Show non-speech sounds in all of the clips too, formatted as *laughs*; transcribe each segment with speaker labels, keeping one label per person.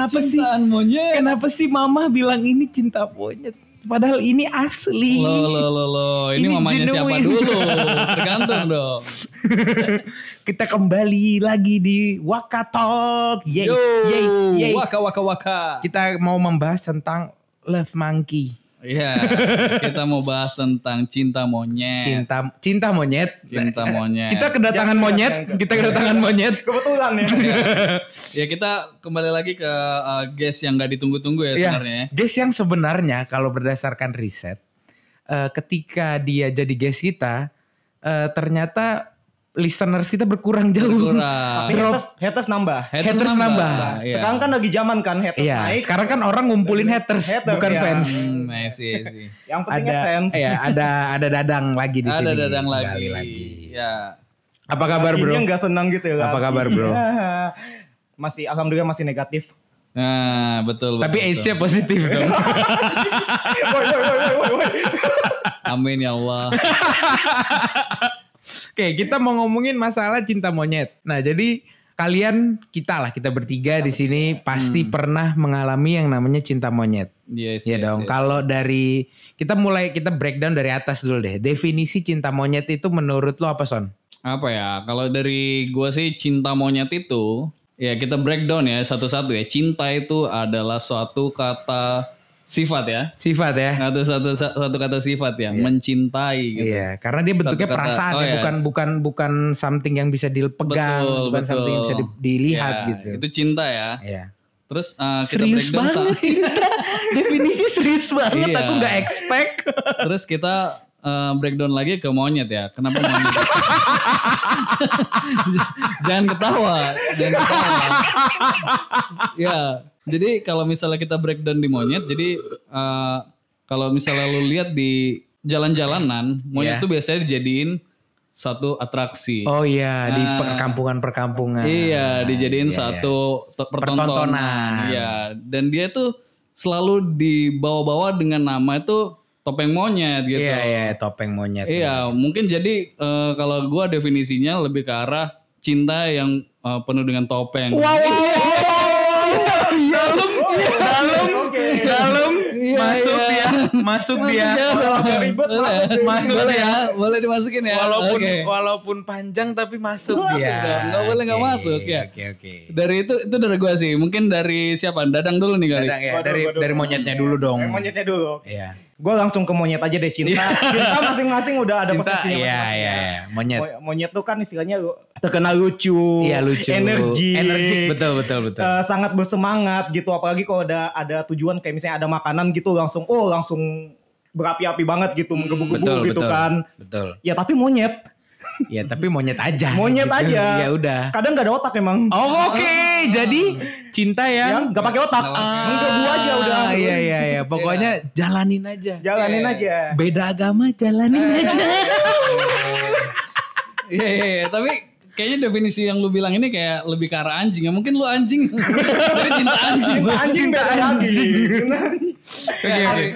Speaker 1: kenapa sih?
Speaker 2: Monyet.
Speaker 1: Kenapa sih mama bilang ini cinta monyet? Padahal ini asli.
Speaker 2: Lo lo lo lo. Ini,
Speaker 1: Ini
Speaker 2: mamanya siapa
Speaker 1: genuine.
Speaker 2: dulu? *laughs* Tergantung dong. *laughs*
Speaker 1: Kita kembali lagi di Waka Talk. Yeay,
Speaker 2: Yo,
Speaker 1: yeay, yeay.
Speaker 2: waka waka waka.
Speaker 1: Kita mau membahas tentang Love Monkey.
Speaker 2: Iya, *laughs* kita mau bahas tentang cinta monyet.
Speaker 1: Cinta cinta monyet.
Speaker 2: Cinta *laughs* monyet.
Speaker 1: Kita kedatangan
Speaker 3: Jangan
Speaker 1: monyet. Kita kedatangan monyet.
Speaker 3: Kebetulan ya. *laughs*
Speaker 2: ya. Ya, kita kembali lagi ke uh, guest yang gak ditunggu-tunggu ya
Speaker 1: Iya.
Speaker 2: sebenarnya. ya.
Speaker 1: Guys yang sebenarnya kalau berdasarkan riset, eh, ketika dia jadi guest kita, eh, ternyata listeners kita berkurang jauh.
Speaker 2: Berkurang.
Speaker 3: Tapi haters, haters nambah.
Speaker 1: Haters nambah.
Speaker 2: Iya.
Speaker 3: Sekarang kan lagi zaman kan haters
Speaker 1: Iya,
Speaker 3: naik.
Speaker 1: sekarang kan orang ngumpulin haters,
Speaker 3: Haters,
Speaker 1: bukan
Speaker 3: ya.
Speaker 1: fans.
Speaker 2: Hmm, I see, I see.
Speaker 3: Yang penting
Speaker 1: Ada,
Speaker 3: AdSense.
Speaker 1: ya, ada, ada dadang lagi di sini.
Speaker 2: Ada dadang
Speaker 1: Kembali
Speaker 2: lagi. Ya.
Speaker 1: Apa kabar bro?
Speaker 3: Laginya nggak senang gitu ya.
Speaker 1: Apa kabar, bro? *laughs*
Speaker 3: masih alhamdulillah masih negatif.
Speaker 2: Nah, betul.
Speaker 1: Tapi
Speaker 2: betul,
Speaker 1: AIDS-nya positif dong. *laughs*
Speaker 3: Woi, woi, woi, woi, woi.
Speaker 2: Amin ya Allah. *laughs*
Speaker 1: Oke, kita mau ngomongin masalah cinta monyet. Nah, jadi kalian kita lah kita bertiga di sini pasti pernah mengalami yang namanya cinta monyet.
Speaker 2: Yes,
Speaker 1: Ya
Speaker 2: yes,
Speaker 1: dong.
Speaker 2: yes.
Speaker 1: Kalau dari kita mulai kita breakdown dari atas dulu deh. Definisi cinta monyet itu menurut lo apa son?
Speaker 2: Apa ya? Kalau dari gua sih cinta monyet itu ya kita breakdown ya satu-satu ya. Cinta itu adalah suatu kata sifat ya.
Speaker 1: Sifat ya.
Speaker 2: Satu satu satu kata sifat ya, mencintai gitu.
Speaker 1: Iya, karena dia bentuknya
Speaker 2: Satu kata,
Speaker 1: perasaan
Speaker 2: oh
Speaker 1: ya,
Speaker 2: yes.
Speaker 1: bukan bukan bukan something yang bisa dipegang,
Speaker 2: Betul,
Speaker 1: bukan something yang bisa di- dilihat
Speaker 2: Ya,
Speaker 1: gitu.
Speaker 2: Itu cinta ya.
Speaker 1: Iya.
Speaker 2: Terus uh, kita
Speaker 1: Serius banget cinta. *laughs* Definisi serius banget.
Speaker 2: Iya.
Speaker 1: Aku nggak expect.
Speaker 2: Terus kita uh, breakdown lagi ke monyet ya. Kenapa *laughs* monyet? *laughs* jangan ketawa, jangan ketawa. ya, jadi kalau misalnya kita breakdown di monyet, jadi uh, kalau misalnya lu lihat di jalan-jalanan, monyet
Speaker 1: Iya.
Speaker 2: tuh biasanya dijadiin satu atraksi.
Speaker 1: Oh iya, di
Speaker 2: Nah.
Speaker 1: perkampungan-perkampungan.
Speaker 2: Iya, dijadiin
Speaker 1: Iya, iya.
Speaker 2: satu to- pertontonan.
Speaker 1: Pertontonan.
Speaker 2: Iya, dan dia tuh selalu dibawa-bawa dengan nama itu topeng monyet gitu.
Speaker 1: Iya, iya, topeng monyet.
Speaker 2: Iya, mungkin jadi eh, kalau gua definisinya lebih ke arah cinta yang eh, penuh dengan topeng.
Speaker 1: Wow, wow, wow. Dalam, dalam, dalam,
Speaker 2: Iya,
Speaker 1: masuk
Speaker 2: iya.
Speaker 1: dia, masuk dia.
Speaker 3: Ribet masuk
Speaker 1: dia.
Speaker 2: ya, boleh dimasukin ya.
Speaker 1: Walaupun walaupun panjang tapi masuk, dia.
Speaker 2: nggak boleh nggak masuk, ya.
Speaker 1: Oke, oke.
Speaker 2: Dari itu itu dari gua sih. Mungkin dari siapa? Dadang dulu nih kali.
Speaker 1: Dadang ya, dari dari monyetnya dulu dong.
Speaker 3: Monyetnya dulu.
Speaker 1: Iya.
Speaker 3: Gue langsung ke monyet aja deh cinta. cinta masing-masing udah ada
Speaker 1: Cinta,
Speaker 3: persepsinya
Speaker 1: iya,
Speaker 3: masing-masing
Speaker 1: iya,
Speaker 3: ya.
Speaker 1: iya. Monyet.
Speaker 3: Mo- Monyet tuh kan istilahnya terkenal lucu,
Speaker 1: Iya lucu.
Speaker 3: energi,
Speaker 1: Energik, betul, betul, betul.
Speaker 3: eh, sangat bersemangat gitu. Apalagi kalau ada ada tujuan kayak misalnya ada makanan gitu langsung oh langsung berapi-api banget gitu, menggebu-gebu gitu
Speaker 1: betul.
Speaker 3: kan.
Speaker 1: Betul.
Speaker 3: Ya tapi monyet, *laughs*
Speaker 1: Ya tapi monyet aja.
Speaker 3: Monyet
Speaker 1: gitu.
Speaker 3: aja.
Speaker 1: Ya udah.
Speaker 3: kadang nggak ada otak emang.
Speaker 1: Oh, oke. Jadi cinta
Speaker 3: Ya,
Speaker 1: yang
Speaker 3: nggak pakai otak,
Speaker 2: Nggak pakai.
Speaker 3: menggebu aja udah.
Speaker 1: Ah, Iya iya iya. Pokoknya jalanin aja.
Speaker 3: Jalanin
Speaker 2: Iya.
Speaker 3: aja.
Speaker 1: Beda agama jalanin aja. *laughs*
Speaker 2: Iya, iya, iya. Tapi kayaknya definisi yang lu bilang ini kayak lebih ke arah anjing ya. Mungkin lu anjing. *laughs* Jadi cinta anjing.
Speaker 3: Cinta anjing beda lagi.
Speaker 1: Oke oke.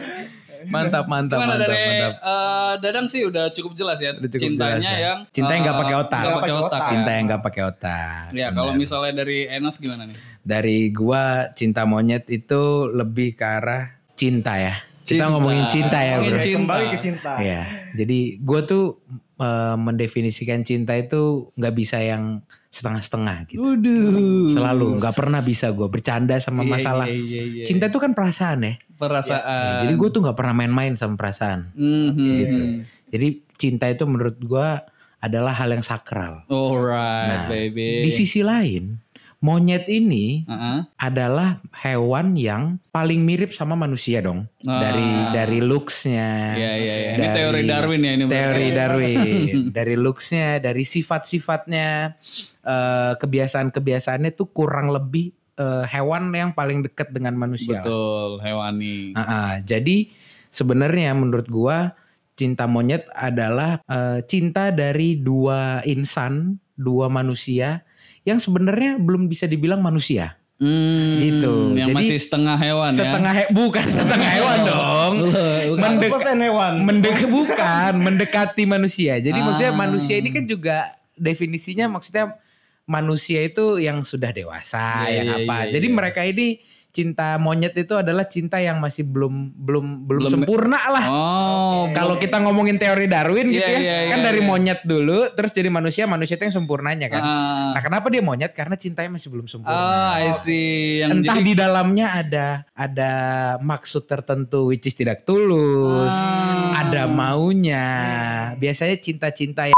Speaker 1: Mantap mantap
Speaker 2: Gimana
Speaker 1: mantap
Speaker 2: dari
Speaker 1: mantap.
Speaker 2: eh, Dadang sih udah cukup jelas ya.
Speaker 1: Udah cukup
Speaker 2: Cintanya
Speaker 1: jelas ya.
Speaker 2: yang
Speaker 1: Cinta yang nggak
Speaker 2: eh,
Speaker 1: pakai otak.
Speaker 2: nggak pakai otak.
Speaker 1: Cinta
Speaker 2: ya.
Speaker 1: yang nggak pakai otak.
Speaker 2: Ya, kalau misalnya dari Enos gimana nih?
Speaker 1: dari gua cinta monyet itu lebih ke arah cinta ya. Kita
Speaker 2: Cinta.
Speaker 1: ngomongin cinta ya,
Speaker 2: Ngomongin
Speaker 1: Bro.
Speaker 2: cinta.
Speaker 3: Kembali ke cinta.
Speaker 1: Iya. Jadi gua tuh eh, mendefinisikan cinta itu nggak bisa yang setengah-setengah gitu.
Speaker 2: Waduh.
Speaker 1: Selalu nggak pernah bisa gua bercanda sama
Speaker 2: Iya,
Speaker 1: masalah.
Speaker 2: iya, iya, iya.
Speaker 1: Cinta itu kan perasaan ya.
Speaker 2: perasaan.
Speaker 1: Ya, jadi gue tuh nggak pernah main-main sama perasaan.
Speaker 2: Mhm.
Speaker 1: Gitu. Jadi cinta itu menurut gua adalah hal yang sakral.
Speaker 2: Alright,
Speaker 1: Nah,
Speaker 2: baby.
Speaker 1: Di sisi lain, monyet ini
Speaker 2: Heeh.
Speaker 1: adalah hewan yang paling mirip sama manusia dong.
Speaker 2: Ah.
Speaker 1: Dari dari looksnya.
Speaker 2: Iya, iya. Ini
Speaker 1: dari
Speaker 2: teori Darwin ya ini.
Speaker 1: Teori. *laughs* Darwin. dari looksnya, dari sifat-sifatnya, eh, kebiasaan-kebiasaannya tuh kurang lebih eh, hewan yang paling dekat dengan manusia.
Speaker 2: Betul, hewani.
Speaker 1: Ah, ah. jadi sebenarnya menurut gua cinta monyet adalah eh, cinta dari dua insan, dua manusia yang sebenarnya belum bisa dibilang manusia.
Speaker 2: Hmm,
Speaker 1: Gitu.
Speaker 2: Yang
Speaker 1: Jadi,
Speaker 2: masih setengah hewan
Speaker 1: setengah he- bukan setengah hewan *laughs* dong.
Speaker 2: ya.
Speaker 1: Mendek-
Speaker 3: 100% hewan.
Speaker 1: Mendek *laughs* bukan mendekati manusia. Jadi
Speaker 2: Ah.
Speaker 1: maksudnya manusia ini kan juga definisinya maksudnya manusia itu yang sudah dewasa,
Speaker 2: Iya,
Speaker 1: yang
Speaker 2: iya,
Speaker 1: apa.
Speaker 2: iya,
Speaker 1: Jadi
Speaker 2: iya.
Speaker 1: mereka ini cinta monyet itu adalah cinta yang masih belum belum belum,
Speaker 2: Belum-
Speaker 1: sempurna lah.
Speaker 2: Oh,
Speaker 1: Kalau kita ngomongin teori Darwin gitu
Speaker 2: Iya,
Speaker 1: ya,
Speaker 2: iya,
Speaker 1: kan
Speaker 2: iya,
Speaker 1: dari
Speaker 2: iya.
Speaker 1: monyet dulu, terus jadi manusia, manusia itu yang sempurnanya kan.
Speaker 2: Ah,
Speaker 1: Nah, kenapa dia monyet? Karena cintanya masih belum sempurna.
Speaker 2: ah, I see. Yang
Speaker 1: Entah
Speaker 2: jadi
Speaker 1: di dalamnya ada ada maksud tertentu which is tidak tulus,
Speaker 2: Ah.
Speaker 1: ada maunya. Biasanya cinta-cinta yang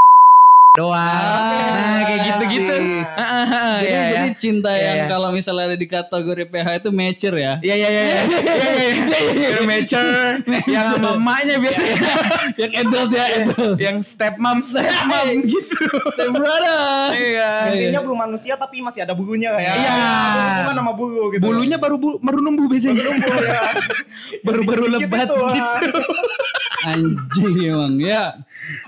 Speaker 1: doang.
Speaker 2: Ah,
Speaker 1: nah, kayak gitu-gitu.
Speaker 2: I see. Jadi,
Speaker 1: Iya,
Speaker 2: jadi
Speaker 1: ya.
Speaker 2: cinta
Speaker 1: Iya,
Speaker 2: yang
Speaker 1: iya.
Speaker 2: kalau misalnya ada di kategori PH itu mature ya.
Speaker 1: Iya iya iya iya. *laughs* Iya iya iya. Mature, yang sama emaknya biasanya.
Speaker 2: yang adult ya, adult.
Speaker 1: yang step mom, step mom gitu.
Speaker 2: Step brother.
Speaker 1: Iya.
Speaker 3: Intinya belum manusia tapi masih ada bulunya ya.
Speaker 1: Iya.
Speaker 3: Hubungan sama bulu gitu.
Speaker 1: Bulunya baru baru numbuh biasanya.
Speaker 3: Bulu ya.
Speaker 1: Baru-baru lebat
Speaker 3: itu,
Speaker 1: gitu.
Speaker 2: Anjing emang ya.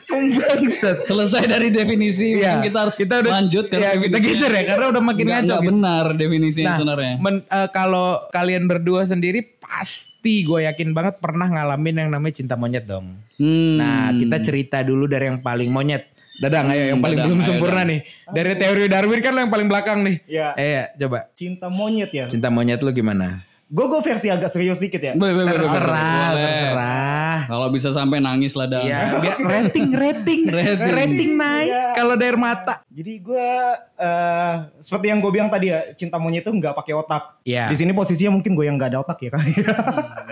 Speaker 1: Bangsat.
Speaker 2: Selesai dari definisi,
Speaker 1: Iya.
Speaker 2: mungkin kita harus
Speaker 1: Kita udah
Speaker 2: lanjut ke
Speaker 1: ya, kita
Speaker 2: definisi.
Speaker 1: geser ya karena udah makin ngaco gitu.
Speaker 2: benar definisinya
Speaker 1: Nah,
Speaker 2: sebenarnya.
Speaker 1: men- eh, kalau kalian berdua sendiri pasti gue yakin banget pernah ngalamin yang namanya cinta monyet dong.
Speaker 2: Hmm.
Speaker 1: Nah, kita cerita dulu dari yang paling monyet. Dadang, ayo yang
Speaker 2: Hmm,
Speaker 1: paling
Speaker 2: Dadang,
Speaker 1: belum
Speaker 2: ayo,
Speaker 1: sempurna
Speaker 2: Dadang.
Speaker 1: nih. Dari teori Darwin kan lo yang paling belakang nih.
Speaker 3: Iya.
Speaker 1: Eh, ya, coba.
Speaker 3: Cinta monyet ya.
Speaker 1: Cinta monyet lu gimana?
Speaker 3: Gue gue versi agak serius dikit ya.
Speaker 2: Boleh,
Speaker 1: Terserah,
Speaker 2: boleh.
Speaker 1: terserah.
Speaker 2: Kalau bisa sampai nangis lah dah.
Speaker 1: Iya, biar rating, rating, *laughs*
Speaker 2: Rating.
Speaker 1: rating naik
Speaker 3: Iya.
Speaker 1: kalau dari mata.
Speaker 3: Jadi gue eh seperti yang gue bilang tadi ya, cinta monyet itu nggak pakai otak.
Speaker 1: Iya.
Speaker 3: Di sini posisinya mungkin gue yang nggak ada otak ya kan.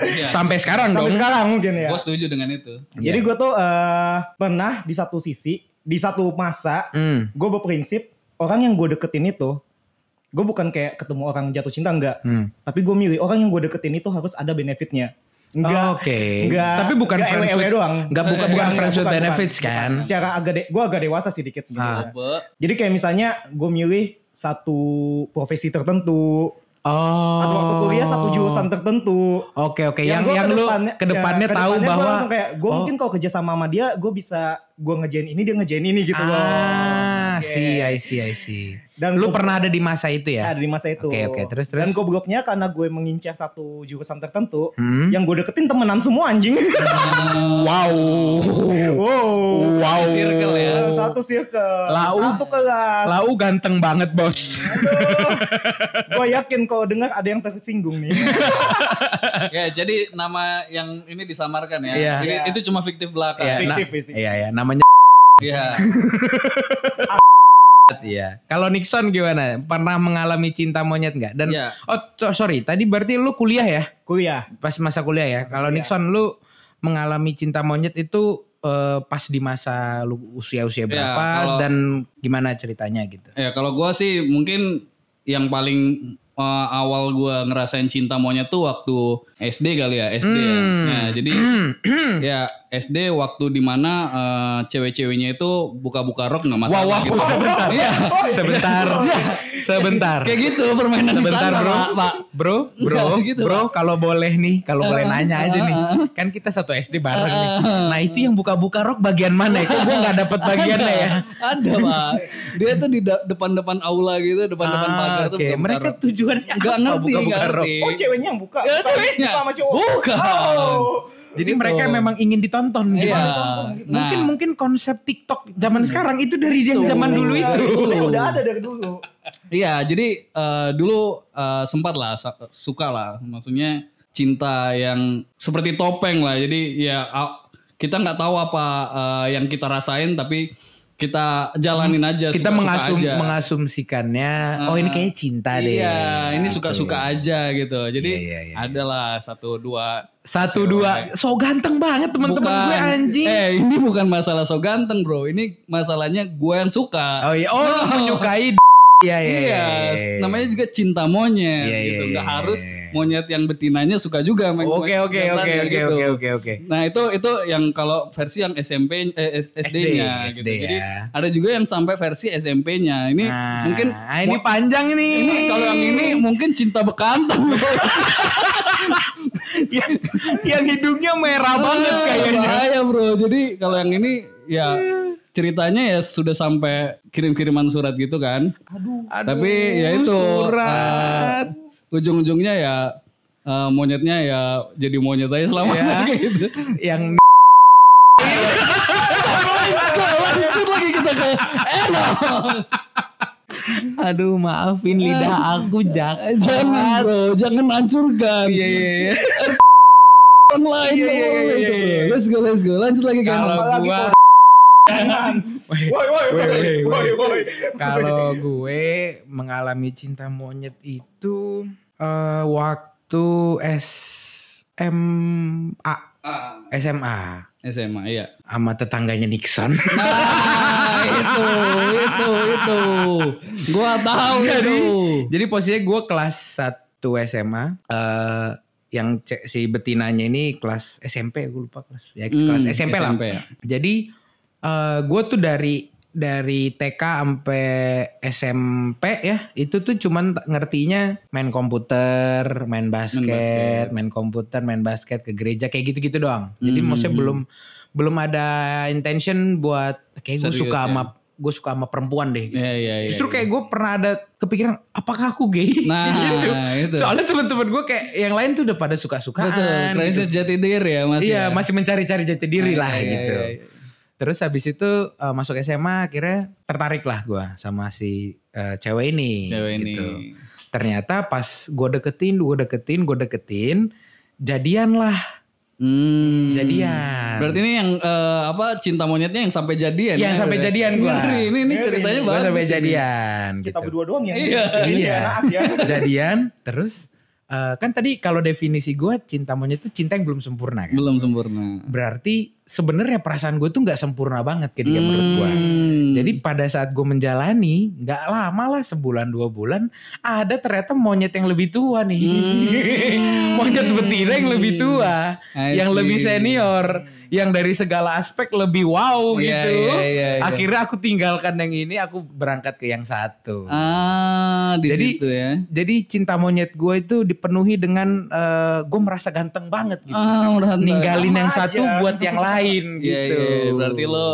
Speaker 2: Iya. *laughs*
Speaker 1: Sampai sekarang
Speaker 3: Sampai
Speaker 1: dong.
Speaker 3: sekarang mungkin ya.
Speaker 2: Gue setuju dengan itu.
Speaker 3: Jadi gue tuh eh, pernah di satu sisi, di satu masa,
Speaker 1: Hmm.
Speaker 3: gue berprinsip orang yang gue deketin itu, gue bukan kayak ketemu orang jatuh cinta enggak,
Speaker 1: Hmm.
Speaker 3: tapi gue milih orang yang gue deketin itu harus ada benefitnya. Enggak,
Speaker 1: Oke.
Speaker 3: enggak,
Speaker 1: Tapi bukan
Speaker 3: enggak
Speaker 1: friends with
Speaker 3: doang.
Speaker 1: Enggak bukan
Speaker 2: Eh,
Speaker 1: bukan friends with benefits
Speaker 3: bukan.
Speaker 1: kan?
Speaker 3: Secara agak de- gue agak dewasa sih dikit. gitu
Speaker 1: Ah.
Speaker 3: ya. Jadi kayak misalnya gue milih satu profesi tertentu
Speaker 1: Oh.
Speaker 3: atau waktu kuliah satu jurusan tertentu.
Speaker 1: Oke oke. Yang
Speaker 3: gua
Speaker 1: yang, lu
Speaker 3: kedepannya-
Speaker 1: ke depannya
Speaker 3: ya,
Speaker 1: tahu
Speaker 3: ke depannya gua
Speaker 1: bahwa
Speaker 3: langsung kayak gue
Speaker 1: Oh.
Speaker 3: mungkin kalau kerja sama sama dia gue bisa gue ngejain ini dia ngejain ini gitu loh.
Speaker 1: Ah, see, I see, I see.
Speaker 3: Dan
Speaker 1: Lu pernah ada di masa itu ya?
Speaker 3: ada di masa itu.
Speaker 1: Oke, oke. Terus, terus?
Speaker 3: Dan gobloknya karena gue mengincar satu jurusan tertentu,
Speaker 1: Hmm?
Speaker 3: yang gue deketin temenan semua anjing. *laughs*
Speaker 1: Wow.
Speaker 3: wow.
Speaker 1: Wow.
Speaker 2: Circle ya.
Speaker 3: Satu circle.
Speaker 1: Lau.
Speaker 3: Satu kelas.
Speaker 1: Lau ganteng banget bos.
Speaker 3: gue yakin kalau dengar ada yang tersinggung nih. *laughs*
Speaker 2: ya, jadi nama yang ini disamarkan ya.
Speaker 1: Iya.
Speaker 2: Ini-
Speaker 3: Iya.
Speaker 2: Itu cuma fiktif belaka.
Speaker 1: Iya,
Speaker 3: Fiktif,
Speaker 1: nah-
Speaker 3: fiktif.
Speaker 1: Iya ya, namanya
Speaker 2: Iya. *laughs*
Speaker 1: Iya. Kalau Nixon gimana? Pernah mengalami cinta monyet nggak? Dan
Speaker 2: Iya.
Speaker 1: oh so- sorry, tadi berarti lu kuliah ya?
Speaker 3: Kuliah.
Speaker 1: Pas masa kuliah ya. Kalau. Nixon lu mengalami cinta monyet itu eh, pas di masa lu usia-usia
Speaker 2: Iya,
Speaker 1: berapa
Speaker 2: kalau-
Speaker 1: dan gimana ceritanya gitu?
Speaker 2: Ya kalau gua sih mungkin yang paling uh, awal gua ngerasain cinta monyet tuh waktu SD kali ya SD ya.
Speaker 1: Hmm.
Speaker 2: Nah jadi ya SD waktu di mana uh, cewek-ceweknya itu buka-buka rok nggak masalah.
Speaker 1: Wah, wah,
Speaker 2: gitu.
Speaker 1: sebentar.
Speaker 2: Iya.
Speaker 1: sebentar. *laughs* sebentar.
Speaker 2: Kayak gitu permainan di
Speaker 1: Sebentar
Speaker 2: sana,
Speaker 1: bro,
Speaker 2: Pak.
Speaker 1: Bro, bro,
Speaker 2: Enggak gitu,
Speaker 1: bro. Kalau boleh nih, kalau boleh
Speaker 2: Uh,
Speaker 1: nanya aja nih,
Speaker 2: uh, uh.
Speaker 1: kan kita satu SD bareng nih.
Speaker 2: Uh,
Speaker 1: Nah itu yang buka-buka rok bagian mana ya? Kok gue nggak dapet bagiannya ya?
Speaker 2: Ada pak. Dia tuh di depan-depan aula gitu, depan-depan
Speaker 1: Ah,
Speaker 2: pagar tuh
Speaker 1: Oke,
Speaker 2: buka-buka
Speaker 1: mereka
Speaker 2: rok.
Speaker 1: Tujuannya
Speaker 2: Nggak
Speaker 1: apa
Speaker 2: ngerti,
Speaker 1: buka-buka
Speaker 2: nggak
Speaker 1: rok?
Speaker 2: ngerti.
Speaker 3: Oh ceweknya yang buka.
Speaker 2: Ya,
Speaker 3: Bukan-
Speaker 2: ceweknya.
Speaker 3: bukan sama cowok.
Speaker 2: Bukan.
Speaker 3: Oh.
Speaker 1: Jadi
Speaker 2: Gitu.
Speaker 1: mereka memang ingin ditonton gitu.
Speaker 2: Iya.
Speaker 3: Gitu.
Speaker 1: Mungkin
Speaker 2: Nah.
Speaker 1: mungkin konsep TikTok zaman sekarang itu dari yang zaman dulu
Speaker 3: Iya,
Speaker 1: itu.
Speaker 3: Sebenarnya udah ada dari dulu.
Speaker 2: Iya, jadi eh, dulu eh, sempat lah suka lah, maksudnya cinta yang seperti topeng lah. Jadi ya kita nggak tahu apa eh, yang kita rasain, tapi kita jalanin aja.
Speaker 1: Kita
Speaker 2: suka-suka
Speaker 1: mengasum
Speaker 2: aja.
Speaker 1: mengasumsikannya, oh ini kayaknya cinta deh.
Speaker 2: Iya, ini
Speaker 1: Gitu.
Speaker 2: suka-suka aja gitu. Jadi
Speaker 1: Iya, iya, iya.
Speaker 2: adalah satu dua.
Speaker 1: Satu
Speaker 2: Cewek.
Speaker 1: dua, so ganteng banget teman-teman gue anjing.
Speaker 2: Eh, ini bukan masalah so ganteng bro. Ini masalahnya gue yang suka.
Speaker 1: Oh iya, oh lu *laughs* menyukai Iya, iya,
Speaker 2: Iya, namanya juga cinta monyet
Speaker 1: Iya,
Speaker 2: gitu.
Speaker 1: iya,
Speaker 2: Nggak
Speaker 1: iya,
Speaker 2: harus
Speaker 1: iya.
Speaker 2: monyet yang betinanya suka juga. main-
Speaker 1: Oke, oke, oke,
Speaker 2: kayak
Speaker 1: oke,
Speaker 2: gitu.
Speaker 1: oke, oke, oke.
Speaker 2: Nah itu itu yang kalau versi yang SMP eh, SD-nya
Speaker 1: SD
Speaker 2: gitu. Jadi
Speaker 1: ya.
Speaker 2: ada juga yang sampai versi SMP-nya. Ini
Speaker 1: Nah,
Speaker 2: mungkin
Speaker 1: ah, ini panjang nih.
Speaker 2: ini kalau yang ini mungkin cinta bekantan. *laughs*
Speaker 1: yang, yang hidungnya merah banget
Speaker 2: Ah,
Speaker 1: kayaknya.
Speaker 2: Bahaya bro. Jadi kalau yang ini ya ceritanya ya sudah sampai kirim-kiriman surat gitu kan.
Speaker 3: Aduh.
Speaker 1: Aduh,
Speaker 2: Tapi ya itu
Speaker 1: surat.
Speaker 2: eh, ujung-ujungnya ya eh, monyetnya ya jadi monyet aja selama
Speaker 1: Ya. *laughs*
Speaker 2: gitu.
Speaker 1: yang *laughs*
Speaker 2: Lanjut lagi kita ke Enos.
Speaker 1: Aduh maafin lidah aku jak.
Speaker 2: Jangan bro, jangan hancurkan.
Speaker 1: Iya iya iya. *laughs*
Speaker 2: Online
Speaker 1: Iya, iya, iya.
Speaker 2: Let's go, let's go. Lanjut lagi kan.
Speaker 1: Kalau gua
Speaker 3: Woi woi woi
Speaker 1: Woi, woi,
Speaker 3: woi woi.
Speaker 1: kalau gue mengalami cinta monyet itu eh, waktu SMA SMA
Speaker 2: SMA iya.
Speaker 1: sama tetangganya Nixon.
Speaker 2: Nah, *laughs* itu, itu, itu. Gua tahu
Speaker 1: Jadi-
Speaker 2: itu.
Speaker 1: Jadi posisinya gue kelas 1 SMA eh yang si betinanya ini kelas SMP gue lupa kelas ya kelas
Speaker 2: Hmm,
Speaker 1: SMP lah.
Speaker 2: ya.
Speaker 1: Jadi eh gue tuh dari dari TK sampai SMP ya itu tuh cuman ngertinya main komputer, main basket,
Speaker 2: basket.
Speaker 1: main komputer, main basket ke gereja kayak gitu-gitu doang. Jadi
Speaker 2: Hmm.
Speaker 1: maksudnya belum belum ada intention buat kayak gue suka
Speaker 2: ya?
Speaker 1: sama gue suka sama perempuan deh.
Speaker 2: Iya, iya, iya.
Speaker 1: Justru
Speaker 2: iya.
Speaker 1: kayak gue pernah ada kepikiran apakah aku gay? *laughs*
Speaker 2: Nah,
Speaker 1: gitu.
Speaker 2: itu.
Speaker 1: Soalnya teman-teman gue kayak yang lain tuh udah pada suka-sukaan.
Speaker 2: Betul, krisis
Speaker 1: gitu.
Speaker 2: jati diri ya Mas.
Speaker 1: Iya,
Speaker 2: ya?
Speaker 1: masih mencari-cari jati diri
Speaker 2: Iya,
Speaker 1: lah
Speaker 2: iya,
Speaker 1: gitu.
Speaker 2: iya, iya.
Speaker 1: Terus habis itu eh, masuk SMA akhirnya tertarik lah gue sama si eh, cewek ini.
Speaker 2: Cewek ini.
Speaker 1: gitu. Ternyata pas gue deketin, gue deketin, gue deketin, jadian lah,
Speaker 2: Hmm.
Speaker 1: jadian.
Speaker 2: Berarti ini yang eh, apa cinta monyetnya yang sampai jadian
Speaker 1: Yang
Speaker 2: ya?
Speaker 1: sampai jadian gua.
Speaker 2: Ngeri, ini, ini
Speaker 3: Ngeri.
Speaker 2: ceritanya
Speaker 1: gue
Speaker 2: bagus.
Speaker 1: sampai
Speaker 2: ini.
Speaker 1: jadian.
Speaker 3: Kita
Speaker 1: gitu.
Speaker 3: berdua doang yang
Speaker 2: Iya.
Speaker 3: ini
Speaker 1: Iya.
Speaker 3: ya, naas ya.
Speaker 1: jadian, terus eh, kan tadi kalau definisi gue cinta monyet itu cinta yang belum sempurna kan.
Speaker 2: Belum sempurna.
Speaker 1: Berarti sebenarnya perasaan gue tuh nggak sempurna banget ketika menurut gue.
Speaker 2: Hmm.
Speaker 1: Jadi pada saat gue menjalani, nggak lama lah sebulan dua bulan, ada ternyata monyet yang lebih tua nih,
Speaker 2: Hmm. *laughs*
Speaker 1: monyet betina yang lebih tua,
Speaker 2: I
Speaker 1: yang
Speaker 2: see.
Speaker 1: lebih senior, yang dari segala aspek lebih wow
Speaker 2: Iya,
Speaker 1: gitu.
Speaker 2: iya, iya, iya.
Speaker 1: Akhirnya aku tinggalkan yang ini, aku berangkat ke yang satu.
Speaker 2: Ah, di
Speaker 1: Jadi,
Speaker 2: situ ya.
Speaker 1: Jadi cinta monyet gue itu dipenuhi dengan gue merasa ganteng banget gitu.
Speaker 2: Ah.
Speaker 1: Ninggalin yang
Speaker 3: Sama
Speaker 1: satu
Speaker 3: aja.
Speaker 1: buat yang lain
Speaker 2: Iya,
Speaker 1: gitu.
Speaker 2: iya, berarti lo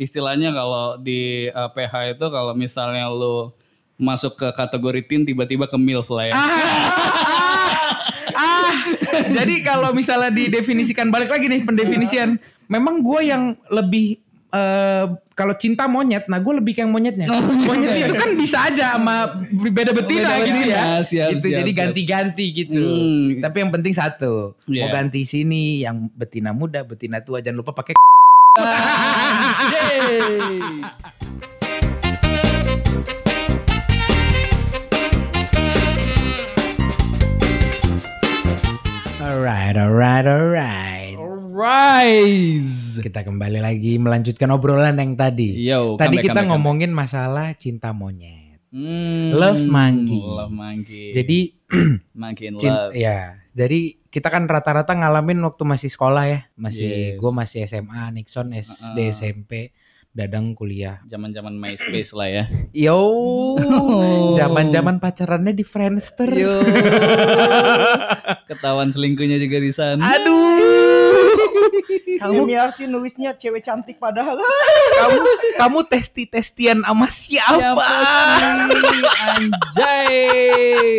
Speaker 2: istilahnya kalau di uh, PH itu kalau misalnya lo masuk ke kategori teen tiba-tiba ke MILF lah ya.
Speaker 1: ah, *laughs* jadi kalau misalnya didefinisikan balik lagi nih pendefinisian, memang gue yang lebih eh, kalau cinta monyet, nah gue lebih kayak monyetnya. Monyet itu kan bisa aja sama beda betina
Speaker 2: Beda
Speaker 1: gitu ya.
Speaker 2: siap,
Speaker 1: gitu,
Speaker 2: siap,
Speaker 1: jadi ganti-ganti gitu.
Speaker 2: Hmm.
Speaker 1: Tapi yang penting satu,
Speaker 2: Iya.
Speaker 1: mau ganti sini yang betina muda, betina tua jangan lupa pakai. *laughs* Alright, alright, alright.
Speaker 2: Alright.
Speaker 1: Kita kembali lagi melanjutkan obrolan yang tadi.
Speaker 2: Yo,
Speaker 1: Tadi
Speaker 2: comeback,
Speaker 1: kita
Speaker 2: comeback,
Speaker 1: ngomongin masalah cinta monyet.
Speaker 2: Hmm,
Speaker 1: Love monkey.
Speaker 2: Love monkey.
Speaker 1: Jadi *clears throat*
Speaker 2: monkey in
Speaker 1: Cin-
Speaker 2: love.
Speaker 1: ya, jadi kita kan rata-rata ngalamin waktu masih sekolah ya, masih
Speaker 2: Yes.
Speaker 1: gue masih SMA, Nixon SD,
Speaker 2: Uh-uh.
Speaker 1: SMP, Dadang kuliah.
Speaker 2: Zaman-zaman MySpace lah ya. *clears throat*
Speaker 1: Yo, *laughs* zaman-zaman pacarannya di Friendster.
Speaker 2: Yo. *laughs* Ketahuan selingkuhnya juga di sana.
Speaker 1: Aduh, kamu
Speaker 3: Demi Arsi nulisnya cewek cantik padahal.
Speaker 1: kamu kamu testi-testian sama siapa?
Speaker 2: Siapa sih? Anjay.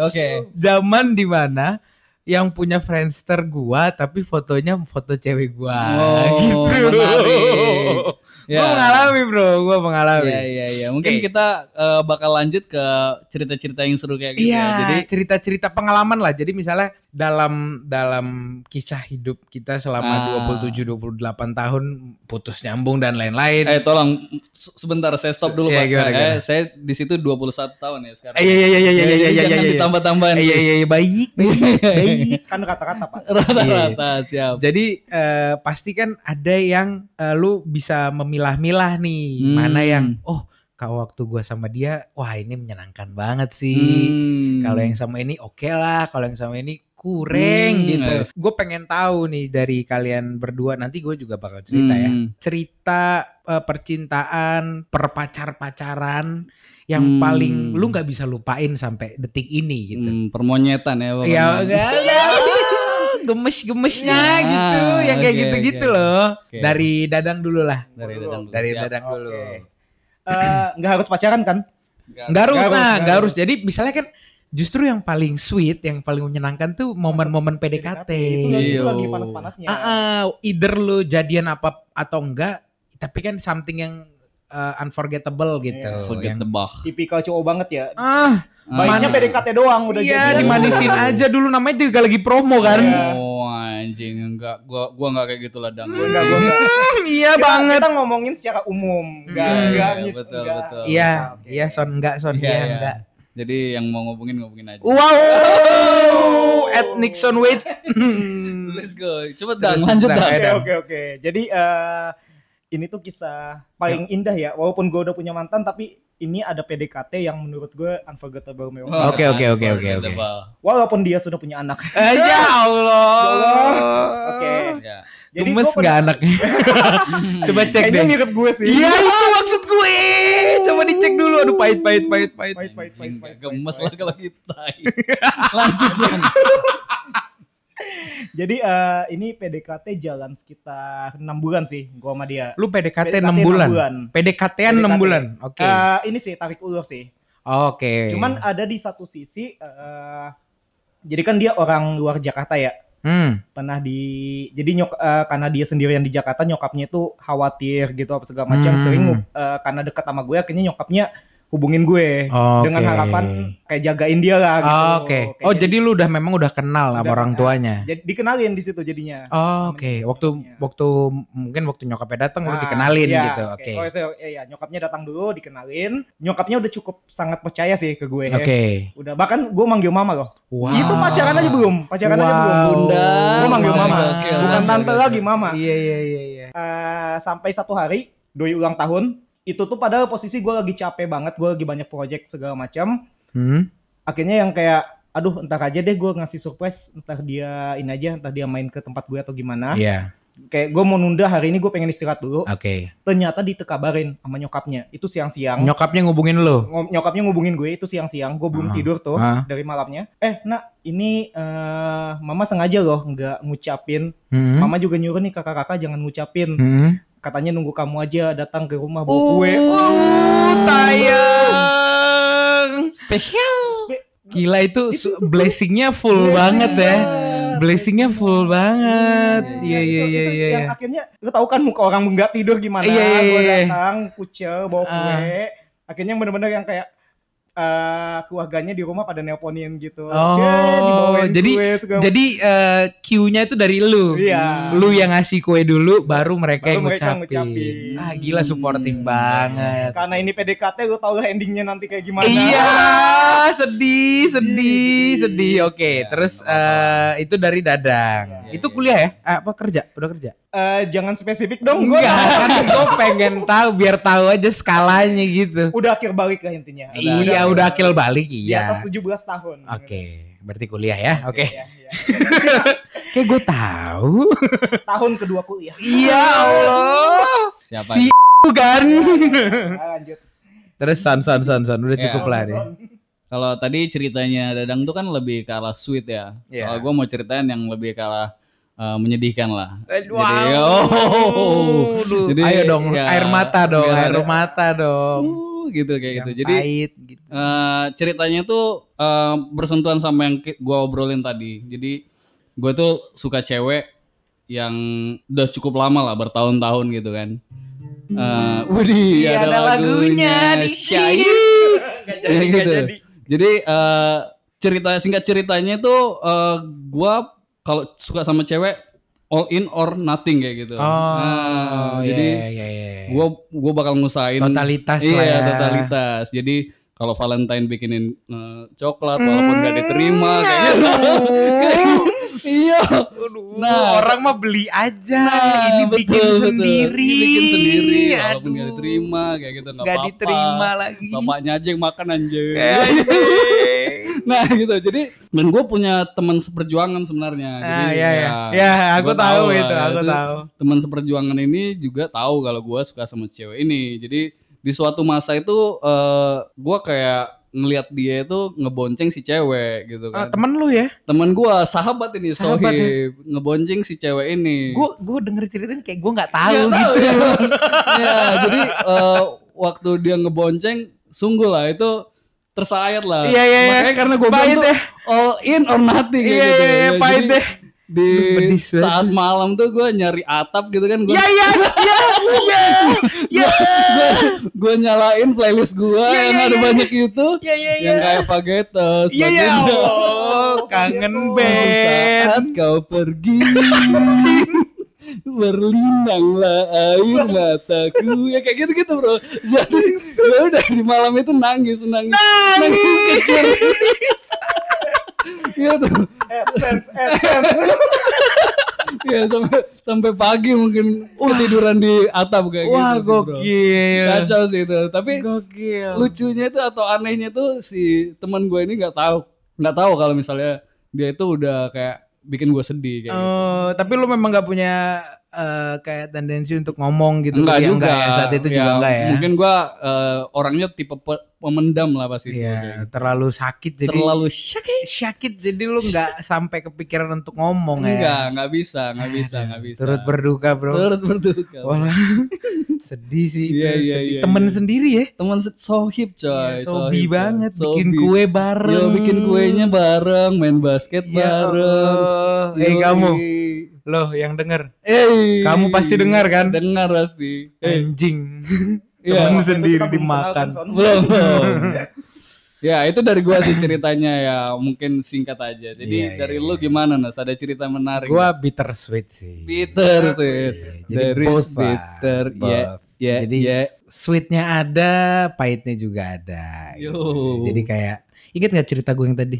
Speaker 2: Oke.
Speaker 1: Zaman di mana yang punya Friendster gua tapi fotonya foto cewek gua
Speaker 2: Oh,
Speaker 1: gitu.
Speaker 2: menarik.
Speaker 1: Gua
Speaker 2: Ya.
Speaker 1: mengalami bro, gua mengalami.
Speaker 2: Iya iya iya. Mungkin
Speaker 1: Oke.
Speaker 2: kita eh, bakal lanjut ke cerita-cerita yang seru kayak gitu
Speaker 1: Iya,
Speaker 2: ya. Jadi
Speaker 1: cerita-cerita pengalaman lah. Jadi misalnya dalam dalam kisah hidup kita selama
Speaker 2: Ah.
Speaker 1: 27 28 tahun putus nyambung dan lain-lain.
Speaker 2: eh tolong se- sebentar saya stop dulu
Speaker 1: Iya,
Speaker 2: Pak.
Speaker 1: gimana,
Speaker 2: Eh,
Speaker 1: gimana?
Speaker 2: saya di situ 21 tahun ya sekarang.
Speaker 1: Eh, iya iya iya iya iya iya iya
Speaker 2: jangan
Speaker 1: iya.
Speaker 2: ditambah-tambahin.
Speaker 1: Iya iya iya baik. *laughs* Baik.
Speaker 3: Kan kata-kata pak.
Speaker 2: Rata-rata siap.
Speaker 1: Jadi eh, pasti kan ada yang eh, lu bisa memilah-milah nih
Speaker 2: Hmm.
Speaker 1: mana yang oh kalau waktu gua sama dia wah ini menyenangkan banget sih.
Speaker 2: Hmm.
Speaker 1: Kalau yang sama ini oke lah, kalau yang sama ini kurang
Speaker 2: Hmm,
Speaker 1: gitu.
Speaker 2: yes.
Speaker 1: Gue pengen tahu nih dari kalian berdua nanti gue juga bakal cerita ya.
Speaker 2: Hmm.
Speaker 1: Cerita eh, percintaan, perpacar-pacaran yang
Speaker 2: Hmm.
Speaker 1: paling lu nggak bisa lupain sampai detik ini gitu.
Speaker 2: Hmm, permonyetan ya.
Speaker 1: Ya enggak gemes-gemesnya
Speaker 2: Ya,
Speaker 1: gitu, yang kayak gitu-gitu
Speaker 2: oke.
Speaker 1: loh.
Speaker 2: Oke.
Speaker 1: Dari Dadang dulu lah.
Speaker 2: dari dadang dulu.
Speaker 1: Dari
Speaker 2: Siap.
Speaker 1: Dadang dulu.
Speaker 3: Oke. Eh, Nggak harus pacaran kan?
Speaker 1: Nggak harus, nah,
Speaker 3: nggak
Speaker 1: harus. Jadi misalnya kan justru yang paling sweet, yang paling menyenangkan tuh momen-momen PDKT.
Speaker 3: Itu, lagi- itu
Speaker 2: Iya.
Speaker 3: lagi panas-panasnya.
Speaker 1: Ah, ah, either lu jadian apa atau enggak, tapi kan something yang uh, unforgettable gitu.
Speaker 3: Iya,
Speaker 2: Forget
Speaker 1: Yang-.
Speaker 3: Tipikal cowok banget ya.
Speaker 1: ah,
Speaker 3: Baiknya
Speaker 2: Ah.
Speaker 3: PDKT doang udah
Speaker 1: iya
Speaker 3: jadi.
Speaker 1: dimanisin aja dulu namanya juga lagi promo kan.
Speaker 3: Iya.
Speaker 2: Oh anjing enggak gua gua enggak kayak gitu lah dang.
Speaker 3: Gua enggak, gua enggak. *laughs*
Speaker 1: Iya
Speaker 3: Kita-
Speaker 1: banget.
Speaker 3: Kita ngomongin secara umum, enggak
Speaker 1: Hmm.
Speaker 3: enggak
Speaker 2: Iya,
Speaker 3: ngis-
Speaker 2: betul,
Speaker 3: enggak.
Speaker 2: betul.
Speaker 1: Iya,
Speaker 3: Oke.
Speaker 1: iya son enggak son
Speaker 2: Iya,
Speaker 1: iya,
Speaker 2: iya.
Speaker 1: enggak.
Speaker 2: Jadi yang mau ngomongin ngomongin aja.
Speaker 1: Wow, at Nixon wait.
Speaker 2: Let's go. Coba dang lanjut
Speaker 1: Dang.
Speaker 3: Oke oke oke. Jadi eh, ini tuh kisah paling indah ya. Walaupun gue udah punya mantan, tapi ini ada PDKT yang menurut gue unforgettable
Speaker 2: Oh,
Speaker 3: memang.
Speaker 1: Oke, oke, oke, oke, oke.
Speaker 3: Walaupun dia sudah punya anak.
Speaker 1: Eh, ya Allah.
Speaker 3: Oke.
Speaker 2: Ya.
Speaker 3: Jadi
Speaker 1: Gemes nggak
Speaker 3: pernah-
Speaker 1: anaknya? *laughs* Coba cek
Speaker 3: Kayaknya
Speaker 1: deh.
Speaker 3: mirip gue sih.
Speaker 1: Iya itu maksud gue. Coba dicek dulu. Aduh pahit pahit pahit pahit.
Speaker 3: Pahit, pahit, pahit, pahit,
Speaker 2: Gemes
Speaker 3: pahit,
Speaker 2: lah kalau kita. *laughs* lanjut dong.
Speaker 3: Jadi eh, ini PDKT jalan sekitar 6 bulan sih gua sama dia.
Speaker 1: Lu PDKT,
Speaker 3: PDKT
Speaker 1: 6 bulan.
Speaker 3: bulan.
Speaker 1: PDKT-an 6
Speaker 3: PDKT.
Speaker 1: bulan. Oke.
Speaker 3: Eh, ini sih tarik ulur sih.
Speaker 1: Oke.
Speaker 3: Cuman ada di satu sisi eh, jadi kan dia orang luar Jakarta ya.
Speaker 1: hmm.
Speaker 3: Pernah di jadi nyok eh, karena dia sendirian di Jakarta nyokapnya itu khawatir gitu apa segala macam
Speaker 1: Hmm.
Speaker 3: sering eh, karena dekat sama gue akhirnya nyokapnya hubungin gue
Speaker 1: Oke.
Speaker 3: dengan harapan kayak jagain dia lah gitu.
Speaker 1: Oke.
Speaker 3: Kayak
Speaker 1: Oh
Speaker 3: jadi-
Speaker 1: jadi lu udah memang udah kenal sama
Speaker 3: Udah
Speaker 1: orang
Speaker 3: kenal.
Speaker 1: tuanya.
Speaker 3: jadi dikenalin di situ jadinya.
Speaker 1: Oh, Oke.
Speaker 3: Namanya
Speaker 1: Waktu
Speaker 3: nyokapnya.
Speaker 1: waktu mungkin waktu nyokapnya datang lu
Speaker 3: Nah,
Speaker 1: dikenalin
Speaker 3: iya,
Speaker 1: gitu.
Speaker 3: oke.
Speaker 1: Oke.
Speaker 3: Oh, so, iya, iya, nyokapnya datang dulu, dikenalin. Nyokapnya udah cukup sangat percaya sih ke gue.
Speaker 1: Oke.
Speaker 3: Udah bahkan gue manggil mama loh.
Speaker 1: Wow.
Speaker 3: Itu pacaran aja belum, pacaran aja
Speaker 1: Wow.
Speaker 3: belum.
Speaker 2: Bunda.
Speaker 3: Gue manggil mama,
Speaker 2: Oke,
Speaker 3: bukan tante lagi mama.
Speaker 1: Iya iya iya iya.
Speaker 3: Eh, sampai satu hari doi ulang tahun itu tuh padahal posisi gue lagi capek banget, gue lagi banyak project segala macam.
Speaker 1: Hmm.
Speaker 3: Akhirnya yang kayak, aduh entar aja deh gue ngasih surprise, entar dia ini aja, entar dia main ke tempat gue atau gimana.
Speaker 1: Iya.
Speaker 3: Kayak gue mau nunda hari ini gue pengen istirahat dulu.
Speaker 1: Oke.
Speaker 3: Ternyata ditekabarin sama nyokapnya, itu siang-siang.
Speaker 1: Nyokapnya ngubungin.
Speaker 3: Ngo- nyokapnya ngubungin gue itu siang-siang gue belum
Speaker 1: Ah.
Speaker 3: tidur tuh
Speaker 1: Ah.
Speaker 3: dari malamnya eh nak ini eh, mama sengaja loh nggak ngucapin
Speaker 1: Hmm.
Speaker 3: mama juga nyuruh nih kakak-kakak jangan ngucapin
Speaker 1: Hmm.
Speaker 3: Katanya nunggu kamu aja datang ke rumah bawa
Speaker 1: Uh,
Speaker 3: kue
Speaker 1: tayang.
Speaker 2: Spesial.
Speaker 3: Spe-
Speaker 1: Gila itu,
Speaker 3: Itu
Speaker 1: blessingnya full
Speaker 3: Blessing
Speaker 1: banget ya.
Speaker 3: banget,
Speaker 1: Blessingnya
Speaker 3: blessing
Speaker 1: full banget. Iya iya iya iya.
Speaker 3: yang akhirnya lu tahu kan muka orang nggak tidur gimana
Speaker 1: Iya, iya,
Speaker 3: gue
Speaker 1: iya.
Speaker 3: datang kucel bawa
Speaker 1: Ah.
Speaker 3: kue akhirnya bener-bener yang kayak eh, keluarganya di rumah pada nelponin gitu
Speaker 1: Oh, jadi-
Speaker 3: kue, segala
Speaker 1: Jadi eh, cue-nya itu dari lu.
Speaker 3: Iya.
Speaker 1: Lu yang ngasih kue dulu baru mereka
Speaker 3: Baru
Speaker 1: yang
Speaker 3: mereka
Speaker 1: ngucapin.
Speaker 3: ngucapin.
Speaker 1: Ah gila suportif
Speaker 2: Hmm.
Speaker 1: banget.
Speaker 3: Karena ini PDKT lu tau lah endingnya nanti kayak gimana.
Speaker 1: Iya, *laughs* sedih, sedih,
Speaker 3: sedih.
Speaker 1: Oke,
Speaker 2: Ya,
Speaker 1: terus
Speaker 2: nggak apa-apa.
Speaker 1: eh, itu dari Dadang.
Speaker 2: Iya,
Speaker 1: itu
Speaker 2: iya,
Speaker 1: kuliah ya? Ah, Apa kerja? Udah kerja?
Speaker 3: Eh, jangan spesifik dong gue.
Speaker 1: Kan gue pengen tahu biar tahu aja skalanya gitu.
Speaker 3: Udah akhir balik lah intinya.
Speaker 1: iya, udah akil balik
Speaker 3: Di
Speaker 1: iya.
Speaker 3: atas 17 tahun.
Speaker 1: Oke, berarti kuliah ya. Oke.
Speaker 3: Iya, iya. *laughs*
Speaker 1: Kayak gue tahu.
Speaker 3: Tahun kedua kuliah.
Speaker 1: Iya Allah.
Speaker 2: Siapa?
Speaker 1: Si *laughs* kan.
Speaker 3: Nah, lanjut.
Speaker 1: Terus son son son son udah
Speaker 2: Ya.
Speaker 1: cukup lah deh.
Speaker 2: Kalau tadi ceritanya Dadang tuh kan lebih ke arah sweet ya.
Speaker 1: Iya.
Speaker 2: Kalau gue mau ceritain yang lebih ke arah eh, menyedihkan lah.
Speaker 1: Wow.
Speaker 2: Jadi, oh.
Speaker 1: Duh,
Speaker 2: Jadi,
Speaker 1: ayo dong,
Speaker 2: ya,
Speaker 1: air mata dong,
Speaker 2: biar
Speaker 1: air
Speaker 2: ada-
Speaker 1: mata dong.
Speaker 2: Uh, gitu kayak gitu.
Speaker 1: Yang
Speaker 2: Jadi
Speaker 1: pahit gitu.
Speaker 2: eh, ceritanya tuh eh, bersentuhan sama yang gua obrolin tadi. Jadi gue tuh suka cewek yang udah cukup lama lah bertahun-tahun gitu kan. Eh, Widih,
Speaker 1: Iya, ada lagunya
Speaker 2: Ya, *laughs*
Speaker 3: jadi, gak
Speaker 2: gitu.
Speaker 3: jadi.
Speaker 2: Jadi eh, cerita singkat ceritanya itu eh, gua kalau suka sama cewek all in or nothing kayak gitu.
Speaker 1: Oh,
Speaker 2: Nah,
Speaker 1: iya,
Speaker 2: jadi
Speaker 1: iya, iya, iya.
Speaker 2: gua gua bakal ngusahain
Speaker 1: totalitas
Speaker 2: iya,
Speaker 1: lah ya.
Speaker 2: totalitas. Jadi kalau Valentine bikinin eh, coklat walaupun gak diterima kayak gitu. *laughs* iya.
Speaker 1: Aduh,
Speaker 2: Nah,
Speaker 1: orang mah beli aja.
Speaker 2: Nah,
Speaker 1: ini
Speaker 2: betul,
Speaker 1: bikin
Speaker 2: betul.
Speaker 1: sendiri.
Speaker 2: Ini bikin sendiri walaupun gak diterima kayak gitu nggak apa-apa.
Speaker 1: diterima lagi.
Speaker 2: Bapaknya aja yang makan anjing.
Speaker 1: Eh, *laughs*
Speaker 2: nah gitu jadi dan gue punya teman seperjuangan sebenarnya
Speaker 1: Ah,
Speaker 2: jadi
Speaker 1: ya, ya. Ya, aku tahu
Speaker 2: lah,
Speaker 1: itu, aku tahu.
Speaker 2: teman seperjuangan ini juga tahu kalau gue suka sama cewek ini jadi di suatu masa itu eh gue kayak ngelihat dia itu ngebonceng si cewek gitu
Speaker 1: Ah,
Speaker 2: kan
Speaker 1: temen lu ya?
Speaker 2: teman gue sahabat ini
Speaker 1: Sahabat ya?
Speaker 2: Sohib ngebonceng si cewek ini
Speaker 1: Gue gue denger ceritanya kayak gue nggak tahu
Speaker 2: Nggak
Speaker 1: gitu.
Speaker 2: ya. *laughs* ya jadi eh, waktu dia ngebonceng sungguh lah itu tersayat lah
Speaker 1: Iya, iya, iya.
Speaker 2: makanya karena gue
Speaker 1: Pahit
Speaker 2: bilang tuh
Speaker 1: ya.
Speaker 2: all in or nothing
Speaker 1: Iya,
Speaker 2: gitu
Speaker 1: iya, iya,
Speaker 2: Ya,
Speaker 1: pahit
Speaker 2: jadi
Speaker 1: deh.
Speaker 2: Di
Speaker 1: banget
Speaker 2: saat
Speaker 1: sih.
Speaker 2: malam tuh gue nyari atap gitu kan gue *laughs*
Speaker 1: Ya ya ya ya ya.
Speaker 2: Gue nyalain playlist gue
Speaker 1: Ya,
Speaker 2: yang
Speaker 1: ya,
Speaker 2: ada
Speaker 1: ya.
Speaker 2: banyak itu
Speaker 1: ya ya
Speaker 2: yang kayak Pagetos
Speaker 1: Iya ya Allah *laughs* kangen
Speaker 2: saat
Speaker 1: band
Speaker 2: kau pergi berlinanglah air mataku. Ya kayak gitu gitu bro. Jadi gue udah di malam itu nangis nangis. Nangis *laughs* kecil gitu
Speaker 3: AdSense, AdSense. *laughs*
Speaker 2: ya sampai sampai pagi mungkin ketiduran di atap kayak
Speaker 1: Wah
Speaker 2: gitu bro.
Speaker 1: gokil
Speaker 2: kacau sih itu tapi
Speaker 1: Gokil
Speaker 2: lucunya itu atau anehnya tuh si teman gue ini nggak tahu nggak tahu kalau misalnya dia itu udah kayak bikin gue sedih kayak gitu.
Speaker 1: Oh, tapi lu memang gak punya eh, kayak tendensi untuk ngomong gitu
Speaker 2: enggak
Speaker 1: Ya,
Speaker 2: juga
Speaker 1: ya, saat itu juga enggak ya
Speaker 2: mungkin gua eh, orangnya tipe pe- pemendam lah pasti
Speaker 1: Iya,
Speaker 2: gitu.
Speaker 1: terlalu sakit jadi
Speaker 2: terlalu sakit
Speaker 1: sakit jadi lu nggak *laughs* sampai kepikiran untuk ngomong ya.
Speaker 2: enggak nggak bisa nggak bisa
Speaker 1: Aduh,
Speaker 2: nggak bisa
Speaker 1: Turut berduka, Bro.
Speaker 2: turut berduka
Speaker 1: Walah. *laughs* sedih sih.
Speaker 2: Iya, iya,
Speaker 1: sedih.
Speaker 2: iya,
Speaker 1: Temen
Speaker 2: iya.
Speaker 1: sendiri ya.
Speaker 2: teman se- sohib coy
Speaker 1: Iya, sobi
Speaker 2: sohib, coy.
Speaker 1: banget bikin kue bareng.
Speaker 2: Yo, bikin kuenya bareng main basket
Speaker 1: Ya
Speaker 2: bareng.
Speaker 1: Eh
Speaker 2: Yoi.
Speaker 1: kamu, loh yang denger.
Speaker 2: Eh,
Speaker 1: Kamu pasti dengar kan?
Speaker 2: dengar pasti eh
Speaker 1: Anjing. *laughs*
Speaker 2: Iya.
Speaker 1: Temen
Speaker 3: itu
Speaker 1: sendiri dimakan.
Speaker 3: kan, *laughs*
Speaker 2: belum ya itu dari gua sih ceritanya ya mungkin singkat aja jadi
Speaker 1: Iya,
Speaker 2: dari
Speaker 1: iya,
Speaker 2: lu gimana Nas ada cerita menarik
Speaker 1: Gua bittersweet sih.
Speaker 2: bitter sih
Speaker 1: Iya, Jadi lah,
Speaker 2: bitter, ya ya
Speaker 1: Jadi
Speaker 2: ya
Speaker 1: sweetnya ada, pahitnya juga ada. gitu.
Speaker 2: Yo.
Speaker 1: Jadi kayak inget nggak cerita gue yang tadi,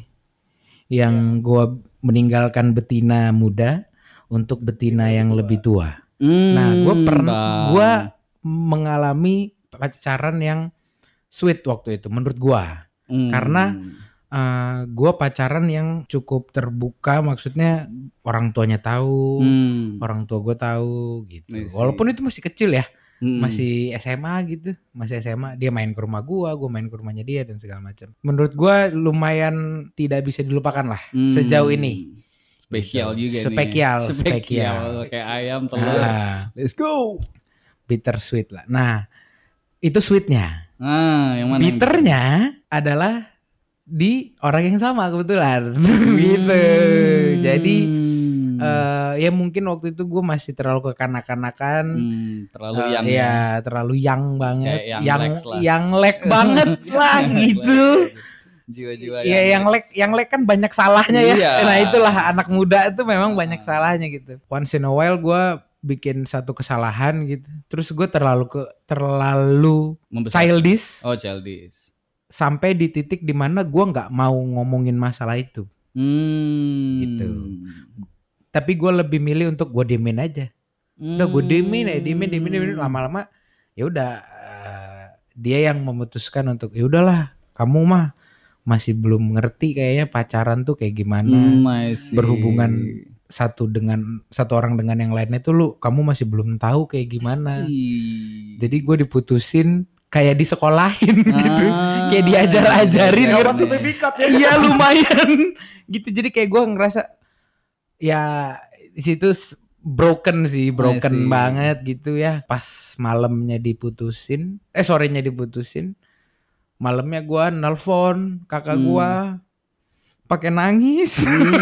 Speaker 1: yang gue meninggalkan betina muda untuk betina yang lebih tua. Nah, gue
Speaker 2: Hmm,
Speaker 1: pernah, gue mengalami pacaran yang sweet waktu itu, menurut gue.
Speaker 2: Hmm.
Speaker 1: karena Uh, gue pacaran yang cukup terbuka, maksudnya orang tuanya tahu,
Speaker 2: Hmm.
Speaker 1: orang tua gue tahu gitu.
Speaker 2: I see.
Speaker 1: Walaupun itu masih kecil ya,
Speaker 2: Hmm.
Speaker 1: masih SMA gitu, masih SMA. Dia main ke rumah gua, gua main ke rumahnya dia dan segala macam. Menurut gua lumayan tidak bisa dilupakan lah
Speaker 2: Hmm.
Speaker 1: sejauh ini.
Speaker 2: Spesial
Speaker 1: Gitu.
Speaker 2: juga
Speaker 1: Spesial,
Speaker 2: nih *laughs*
Speaker 1: spesial.
Speaker 2: spesial kayak ayam telur
Speaker 1: Ah,
Speaker 2: let's go
Speaker 1: bitter sweet lah. Nah, itu sweetnya.
Speaker 2: ah yang mana yang-
Speaker 1: Bitternya adalah di orang yang sama kebetulan, *laughs* gitu. Jadi
Speaker 2: Hmm.
Speaker 1: eh, ya mungkin waktu itu gue masih terlalu kekanak-kanakan.
Speaker 2: Hmm, terlalu
Speaker 1: Eh,
Speaker 2: yang
Speaker 1: ya terlalu yang banget, yang yang lek banget *laughs* lah gitu.
Speaker 2: Jiwa-jiwa
Speaker 1: Iya yang lek yang lek kan banyak salahnya ya.
Speaker 2: Iya.
Speaker 1: Nah itulah anak muda itu memang banyak
Speaker 2: Ah.
Speaker 1: salahnya gitu. Once in a while gue bikin satu kesalahan gitu. Terus gue terlalu ke terlalu
Speaker 2: Membesar.
Speaker 1: childish
Speaker 2: oh childish
Speaker 1: sampai di titik di mana gue nggak mau ngomongin masalah itu.
Speaker 2: hmm.
Speaker 1: Gitu. Tapi gue lebih milih untuk gue diemin aja. Udah gue diemin ya, diemin, diemin, diemin. Lama-lama ya udah eh, dia yang memutuskan untuk ya udahlah kamu mah masih belum ngerti kayaknya pacaran tuh kayak gimana.
Speaker 2: Hmm,
Speaker 1: berhubungan satu dengan satu orang dengan yang lainnya tuh lu kamu masih belum tahu kayak gimana
Speaker 2: Ih.
Speaker 1: jadi gue diputusin kayak di sekolahin *laughs* gitu
Speaker 2: Ah,
Speaker 1: kayak diajar-ajarin
Speaker 2: iya,
Speaker 3: Dapat
Speaker 1: ngerti?
Speaker 3: sertifikat ya.
Speaker 1: iya lumayan *laughs* gitu jadi kayak gue ngerasa ya di situ broken sih broken banget gitu ya pas malamnya diputusin eh sorenya diputusin malamnya gue nelpon kakak
Speaker 2: Hmm.
Speaker 1: gua pakai nangis
Speaker 2: Hmm.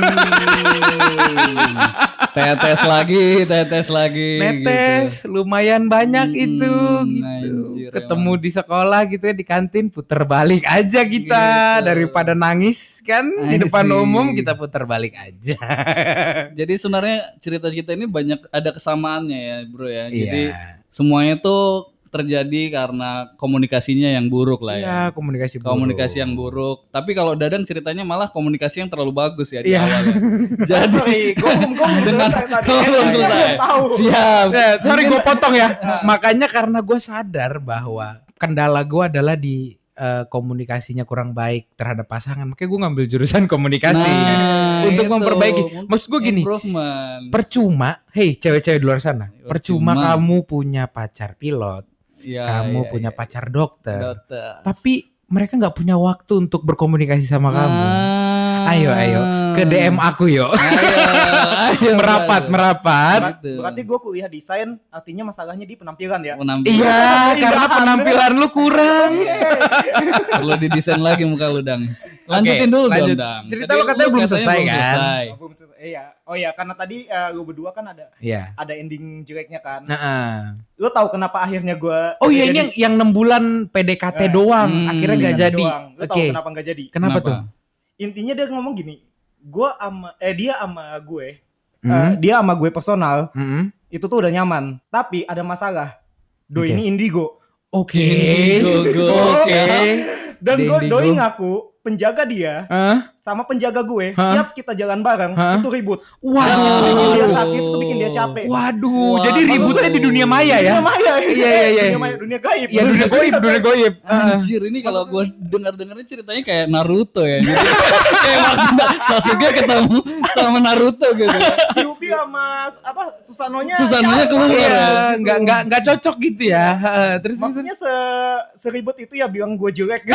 Speaker 2: tetes lagi tetes lagi
Speaker 1: netes lumayan banyak
Speaker 2: Hmm,
Speaker 1: itu gitu
Speaker 2: anjir,
Speaker 1: ketemu
Speaker 2: emang.
Speaker 1: di sekolah gitu ya di kantin puter balik aja kita
Speaker 2: Gitu.
Speaker 1: daripada nangis kan di
Speaker 2: I
Speaker 1: depan
Speaker 2: see.
Speaker 1: umum kita puter balik aja *laughs*
Speaker 2: jadi sebenarnya cerita kita ini banyak ada kesamaannya ya bro ya jadi
Speaker 1: iya
Speaker 2: semuanya tuh terjadi karena komunikasinya yang buruk lah ya
Speaker 1: iya komunikasi buruk.
Speaker 2: komunikasi yang buruk tapi kalau Dadang ceritanya malah komunikasi yang terlalu bagus ya di
Speaker 1: Iya.
Speaker 2: awal ya. *laughs*
Speaker 3: Jadi, sorry, gue
Speaker 2: Dengan-
Speaker 3: selesai tadi.
Speaker 2: Gua belum
Speaker 3: Gua
Speaker 2: selesai.
Speaker 3: Tahu.
Speaker 2: siap
Speaker 1: Ya, sorry gue potong ya *laughs* makanya karena gue sadar bahwa kendala gue adalah di eh, komunikasinya kurang baik terhadap pasangan makanya gue ngambil jurusan komunikasi
Speaker 2: Nah,
Speaker 1: untuk
Speaker 2: itu.
Speaker 1: memperbaiki maksud gue gini percuma, hei cewek-cewek di luar sana, percuma,
Speaker 2: Percuma.
Speaker 1: kamu punya pacar pilot,
Speaker 2: Ya,
Speaker 1: kamu
Speaker 2: ya,
Speaker 1: punya
Speaker 2: ya.
Speaker 1: pacar dokter,
Speaker 2: Dokter.
Speaker 1: tapi mereka nggak punya waktu untuk berkomunikasi sama kamu.
Speaker 2: Ah.
Speaker 1: Ayo, ayo, Ke DM aku yuk,
Speaker 2: Ayo, ayo, *laughs*
Speaker 1: merapat,
Speaker 2: brother.
Speaker 1: merapat.
Speaker 2: Gitu.
Speaker 3: Berarti gue kuliah desain, artinya masalahnya di penampilan ya.
Speaker 2: Penampilan.
Speaker 1: Iya, karena penampilan lu kurang.
Speaker 3: Oke.
Speaker 2: Perlu didesain lagi muka lu dang. Lanjutin dulu
Speaker 1: lanjut.
Speaker 2: dong, Dang.
Speaker 1: Cerita
Speaker 2: Tadi
Speaker 1: lo katanya belum selesai, kan?
Speaker 2: selesai.
Speaker 3: Oh, belum selesai. Iya. Oh iya, karena tadi eh, lu berdua kan ada
Speaker 1: Iya.
Speaker 3: ada ending jeleknya kan.
Speaker 1: Nah, ah.
Speaker 3: Lu tahu kenapa akhirnya gua
Speaker 1: Oh iya ini yang yang 6 bulan PDKT
Speaker 3: Eh,
Speaker 1: doang,
Speaker 2: hmm,
Speaker 1: akhirnya nggak
Speaker 3: PDKT
Speaker 1: jadi.
Speaker 3: doang.
Speaker 1: Oke.
Speaker 3: tahu kenapa nggak jadi?
Speaker 1: Kenapa, tuh?
Speaker 3: Intinya dia ngomong gini, gua ama eh dia ama gue, eh,
Speaker 1: Hmm.
Speaker 3: dia ama gue personal,
Speaker 1: Hmm.
Speaker 3: itu tuh udah nyaman. Tapi ada masalah. Do
Speaker 1: Oke.
Speaker 3: ini indigo.
Speaker 1: Oke.
Speaker 2: Indigo,
Speaker 1: Oke. *laughs*
Speaker 3: Dan gue doi ngaku penjaga dia
Speaker 1: Hah?
Speaker 3: sama penjaga gue
Speaker 1: Hah?
Speaker 3: setiap kita jalan bareng
Speaker 1: Hah?
Speaker 3: itu ribut.
Speaker 1: Waduh.
Speaker 3: Itu bikin dia sakit, itu bikin dia capek.
Speaker 1: Waduh,
Speaker 2: Waduh.
Speaker 1: jadi ributnya di dunia maya ya?
Speaker 3: Dunia maya.
Speaker 1: Iya, iya, iya.
Speaker 3: Dunia maya, dunia gaib.
Speaker 1: Ya dunia goib, dunia. *laughs* Heeh.
Speaker 2: Anjir ini kalau gue dengar-dengarnya ceritanya kayak Naruto ya. Jadi *laughs* kayak Sasuke, Sasuke ketemu sama Naruto gitu. *laughs*
Speaker 3: Iya mas, apa Susanonya?
Speaker 2: Susanonya keluar,
Speaker 1: ya. nggak nggak nggak cocok gitu ya. Terus
Speaker 3: maksudnya se seribut itu ya bilang gue jelek. *laughs*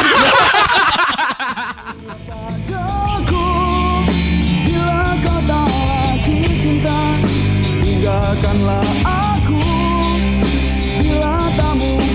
Speaker 3: Gitu.
Speaker 4: tinggalkanlah aku bila tak mungkin